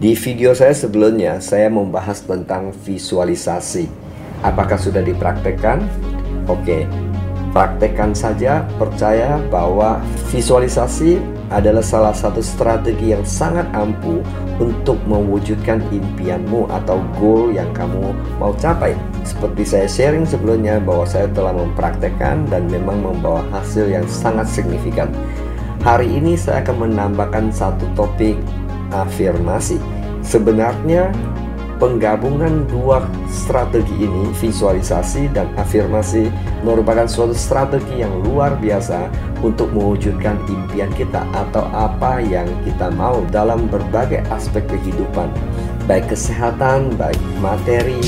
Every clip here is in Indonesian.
Di video saya sebelumnya, saya membahas tentang visualisasi. Apakah sudah dipraktekkan? Oke, praktekkan saja. Percaya bahwa visualisasi adalah salah satu strategi yang sangat ampuh untuk mewujudkan impianmu atau goal yang kamu mau capai. Seperti saya sharing sebelumnya bahwa saya telah mempraktekkan dan memang membawa hasil yang sangat signifikan. Hari ini saya akan menambahkan satu topik afirmasi. Sebenarnya penggabungan dua strategi ini, visualisasi dan afirmasi, merupakan suatu strategi yang luar biasa untuk mewujudkan impian kita atau apa yang kita mau dalam berbagai aspek kehidupan, baik kesehatan, baik materi,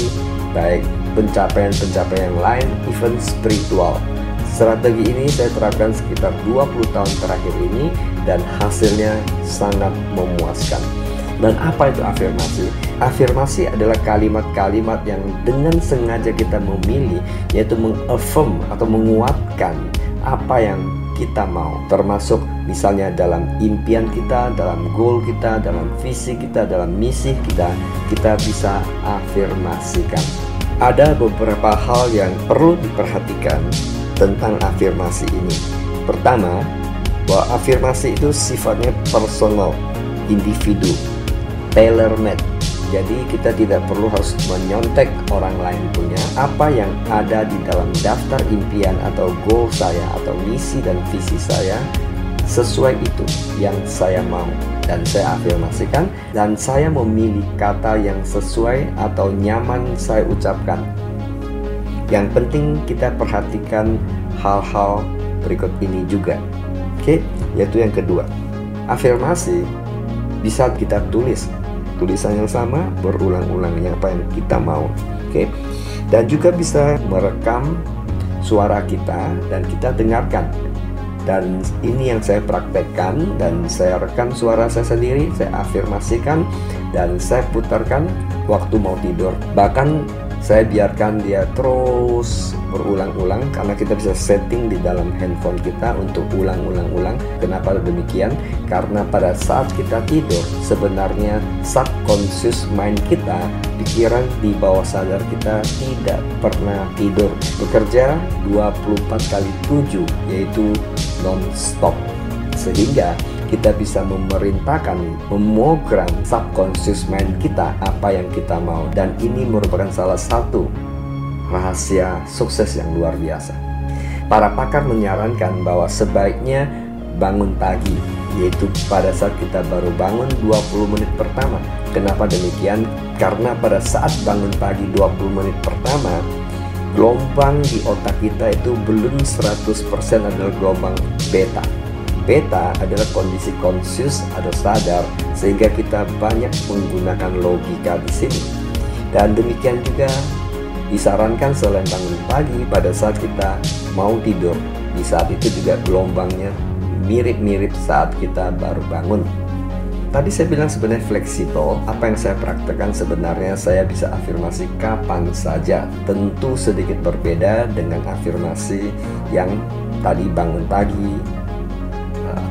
baik pencapaian-pencapaian lain, even spiritual. Strategi ini saya terapkan sekitar 20 tahun terakhir ini dan hasilnya sangat memuaskan. Dan apa itu afirmasi? Afirmasi adalah kalimat-kalimat yang dengan sengaja kita memilih yaitu mengaffirm atau menguatkan apa yang kita mau termasuk misalnya dalam impian kita, dalam goal kita, dalam visi kita, dalam misi kita, kita bisa afirmasikan. Ada beberapa hal yang perlu diperhatikan tentang afirmasi ini. Pertama, bahwa afirmasi itu sifatnya personal, individu, tailor made. Jadi kita tidak perlu harus menyontek orang lain punya apa yang ada di dalam daftar impian atau goal saya atau misi dan visi saya sesuai itu yang saya mau dan saya afirmasikan dan saya memilih kata yang sesuai atau nyaman saya ucapkan. Yang penting kita perhatikan hal-hal berikut ini juga. Oke, yaitu yang kedua. Afirmasi bisa kita tulis tulisan yang sama berulang-ulang yang apa yang kita mau oke okay? dan juga bisa merekam suara kita dan kita dengarkan dan ini yang saya praktekkan dan saya rekam suara saya sendiri saya afirmasikan dan saya putarkan waktu mau tidur bahkan saya biarkan dia terus berulang-ulang karena kita bisa setting di dalam handphone kita untuk ulang-ulang-ulang. Kenapa demikian? Karena pada saat kita tidur sebenarnya subconscious mind kita, pikiran di bawah sadar kita tidak pernah tidur. Bekerja 24 kali 7 yaitu non-stop. Sehingga kita bisa memerintahkan, memogram subconscious mind kita apa yang kita mau dan ini merupakan salah satu rahasia sukses yang luar biasa. Para pakar menyarankan bahwa sebaiknya bangun pagi yaitu pada saat kita baru bangun 20 menit pertama. Kenapa demikian? Karena pada saat bangun pagi 20 menit pertama gelombang di otak kita itu belum 100% adalah gelombang beta Beta adalah kondisi konsius atau sadar sehingga kita banyak menggunakan logika di sini. Dan demikian juga disarankan selain bangun pagi pada saat kita mau tidur. Di saat itu juga gelombangnya mirip-mirip saat kita baru bangun. Tadi saya bilang sebenarnya fleksibel. Apa yang saya praktekkan sebenarnya saya bisa afirmasi kapan saja. Tentu sedikit berbeda dengan afirmasi yang tadi bangun pagi,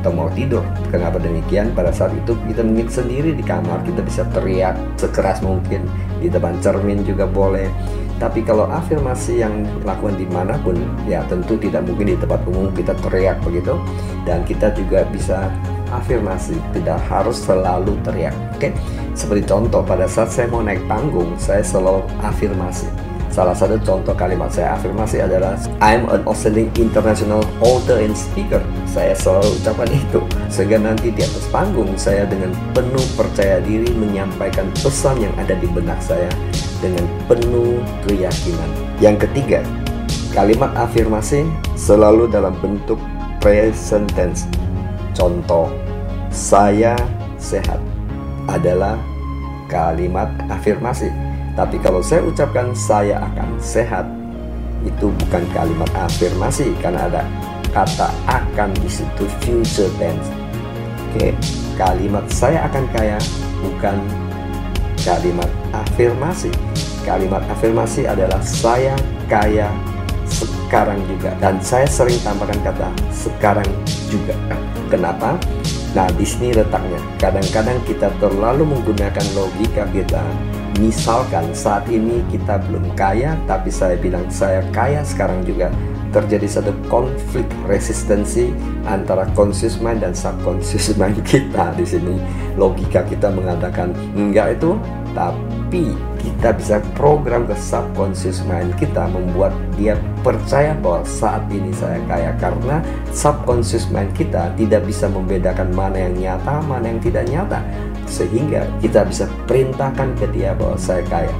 atau mau tidur. Kenapa demikian? Pada saat itu kita mungkin sendiri di kamar kita bisa teriak sekeras mungkin di depan cermin juga boleh. Tapi kalau afirmasi yang lakukan di mana pun, ya tentu tidak mungkin di tempat umum kita teriak begitu. Dan kita juga bisa afirmasi, tidak harus selalu teriak. Oke, seperti contoh pada saat saya mau naik panggung, saya selalu afirmasi Salah satu contoh kalimat saya afirmasi adalah I'm an outstanding international author and speaker. Saya selalu ucapkan itu sehingga nanti di atas panggung saya dengan penuh percaya diri menyampaikan pesan yang ada di benak saya dengan penuh keyakinan. Yang ketiga, kalimat afirmasi selalu dalam bentuk present tense. Contoh, saya sehat adalah kalimat afirmasi tapi kalau saya ucapkan saya akan sehat, itu bukan kalimat afirmasi karena ada kata akan di situ future tense. Oke, kalimat saya akan kaya bukan kalimat afirmasi. Kalimat afirmasi adalah saya kaya sekarang juga dan saya sering tambahkan kata sekarang juga. Kenapa? Nah, di sini letaknya. Kadang-kadang kita terlalu menggunakan logika kita. Misalkan saat ini kita belum kaya, tapi saya bilang saya kaya sekarang juga. Terjadi satu konflik resistensi antara conscious mind dan subconscious mind kita di sini. Logika kita mengatakan enggak itu, tapi kita bisa program ke subconscious mind kita membuat dia percaya bahwa saat ini saya kaya. Karena subconscious mind kita tidak bisa membedakan mana yang nyata, mana yang tidak nyata. Sehingga kita bisa perintahkan ke dia bahwa saya kaya.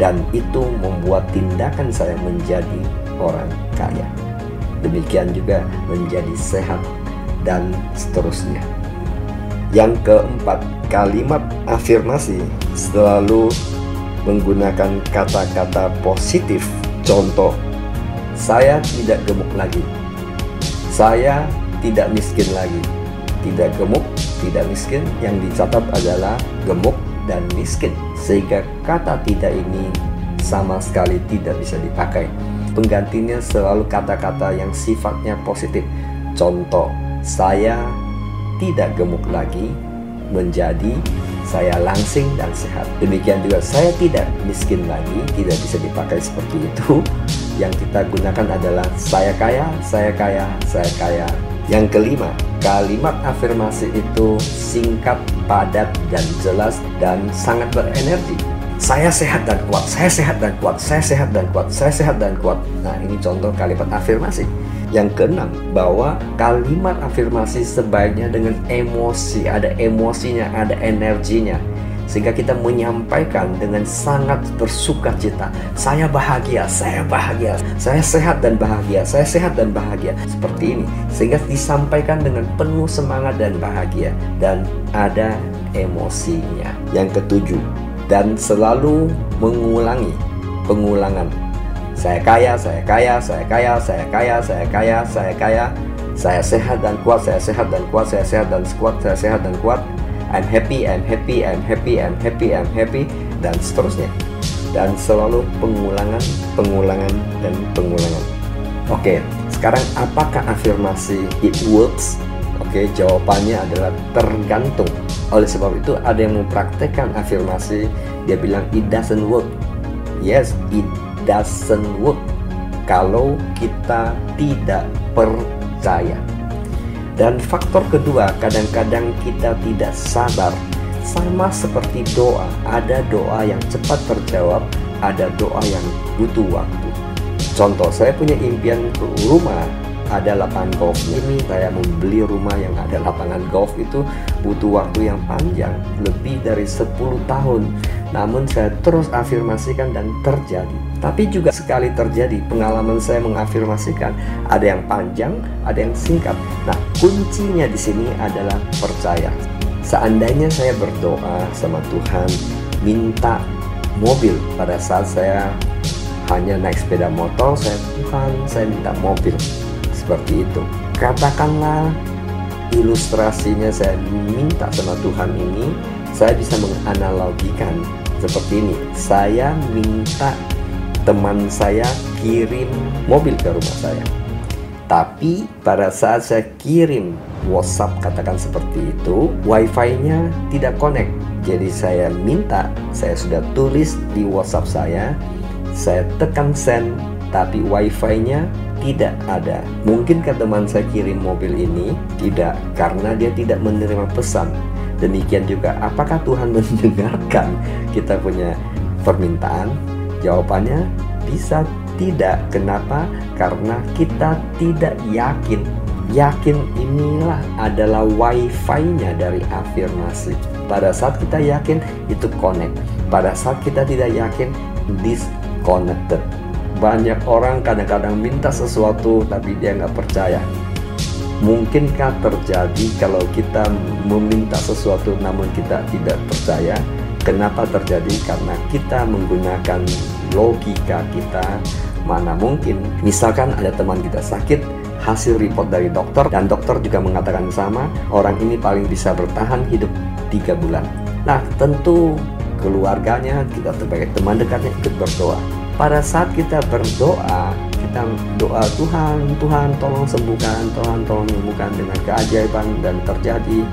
Dan itu membuat tindakan saya menjadi orang kaya. Demikian juga menjadi sehat dan seterusnya. Yang keempat kalimat afirmasi selalu menggunakan kata-kata positif. Contoh saya tidak gemuk lagi. Saya tidak miskin lagi. Tidak gemuk tidak miskin. Yang dicatat adalah gemuk dan miskin sehingga kata tidak ini sama sekali tidak bisa dipakai. Penggantinya selalu kata-kata yang sifatnya positif. Contoh saya tidak gemuk lagi menjadi saya langsing dan sehat demikian juga saya tidak miskin lagi tidak bisa dipakai seperti itu yang kita gunakan adalah saya kaya saya kaya saya kaya yang kelima, kalimat afirmasi itu singkat, padat, dan jelas, dan sangat berenergi. Saya sehat dan kuat, saya sehat dan kuat, saya sehat dan kuat, saya sehat dan kuat. Nah, ini contoh kalimat afirmasi. Yang keenam, bahwa kalimat afirmasi sebaiknya dengan emosi, ada emosinya, ada energinya sehingga kita menyampaikan dengan sangat bersuka cita. Saya bahagia, saya bahagia, saya sehat dan bahagia, saya sehat dan bahagia. Seperti ini, sehingga disampaikan dengan penuh semangat dan bahagia dan ada emosinya. Yang ketujuh, dan selalu mengulangi pengulangan. Saya kaya, saya kaya, saya kaya, saya kaya, saya kaya, saya kaya. Saya sehat dan kuat, saya sehat dan kuat, saya sehat dan kuat, saya sehat dan kuat I'm happy, I'm happy, I'm happy, I'm happy, I'm happy, dan seterusnya. Dan selalu pengulangan, pengulangan, dan pengulangan. Oke, sekarang apakah afirmasi it works? Oke, jawabannya adalah tergantung. Oleh sebab itu ada yang mempraktekkan afirmasi, dia bilang it doesn't work. Yes, it doesn't work. Kalau kita tidak percaya. Dan faktor kedua, kadang-kadang kita tidak sabar. Sama seperti doa, ada doa yang cepat terjawab, ada doa yang butuh waktu. Contoh, saya punya impian rumah ada lapangan golf ini saya membeli rumah yang ada lapangan golf itu butuh waktu yang panjang lebih dari 10 tahun namun saya terus afirmasikan dan terjadi tapi juga sekali terjadi pengalaman saya mengafirmasikan ada yang panjang ada yang singkat nah kuncinya di sini adalah percaya seandainya saya berdoa sama Tuhan minta mobil pada saat saya hanya naik sepeda motor saya Tuhan saya minta mobil seperti itu. Katakanlah ilustrasinya saya minta sama Tuhan ini, saya bisa menganalogikan seperti ini. Saya minta teman saya kirim mobil ke rumah saya. Tapi pada saat saya kirim WhatsApp katakan seperti itu, WiFi-nya tidak connect. Jadi saya minta, saya sudah tulis di WhatsApp saya, saya tekan send, tapi WiFi-nya tidak ada. Mungkinkah teman saya kirim mobil ini? Tidak, karena dia tidak menerima pesan. Demikian juga, apakah Tuhan mendengarkan kita punya permintaan? Jawabannya bisa tidak. Kenapa? Karena kita tidak yakin. Yakin inilah adalah wifi-nya dari afirmasi. Pada saat kita yakin, itu connect. Pada saat kita tidak yakin, disconnected banyak orang kadang-kadang minta sesuatu tapi dia nggak percaya. Mungkinkah terjadi kalau kita meminta sesuatu namun kita tidak percaya? Kenapa terjadi? Karena kita menggunakan logika kita. Mana mungkin, misalkan ada teman kita sakit, hasil report dari dokter dan dokter juga mengatakan sama, orang ini paling bisa bertahan hidup tiga bulan. Nah, tentu keluarganya, kita sebagai teman dekatnya ikut berdoa pada saat kita berdoa kita doa Tuhan Tuhan tolong sembuhkan Tuhan tolong sembuhkan dengan keajaiban dan terjadi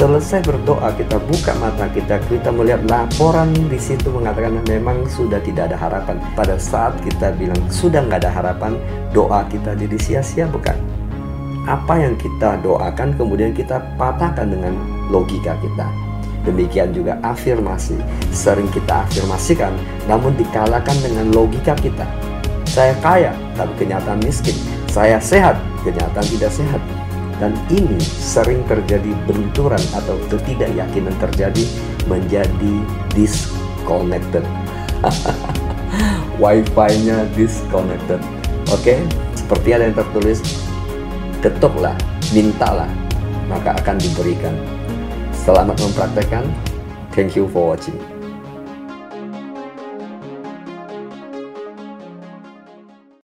selesai berdoa kita buka mata kita kita melihat laporan di situ mengatakan memang sudah tidak ada harapan pada saat kita bilang sudah nggak ada harapan doa kita jadi sia-sia bukan apa yang kita doakan kemudian kita patahkan dengan logika kita Demikian juga afirmasi. Sering kita afirmasikan, namun dikalahkan dengan logika kita. Saya kaya, tapi kenyataan miskin. Saya sehat, kenyataan tidak sehat. Dan ini sering terjadi benturan atau ketidakyakinan terjadi menjadi disconnected. Wi-Fi-nya disconnected. Oke, okay? seperti ada yang tertulis, ketuklah, mintalah, maka akan diberikan. Selamat mempraktekkan. Thank you for watching.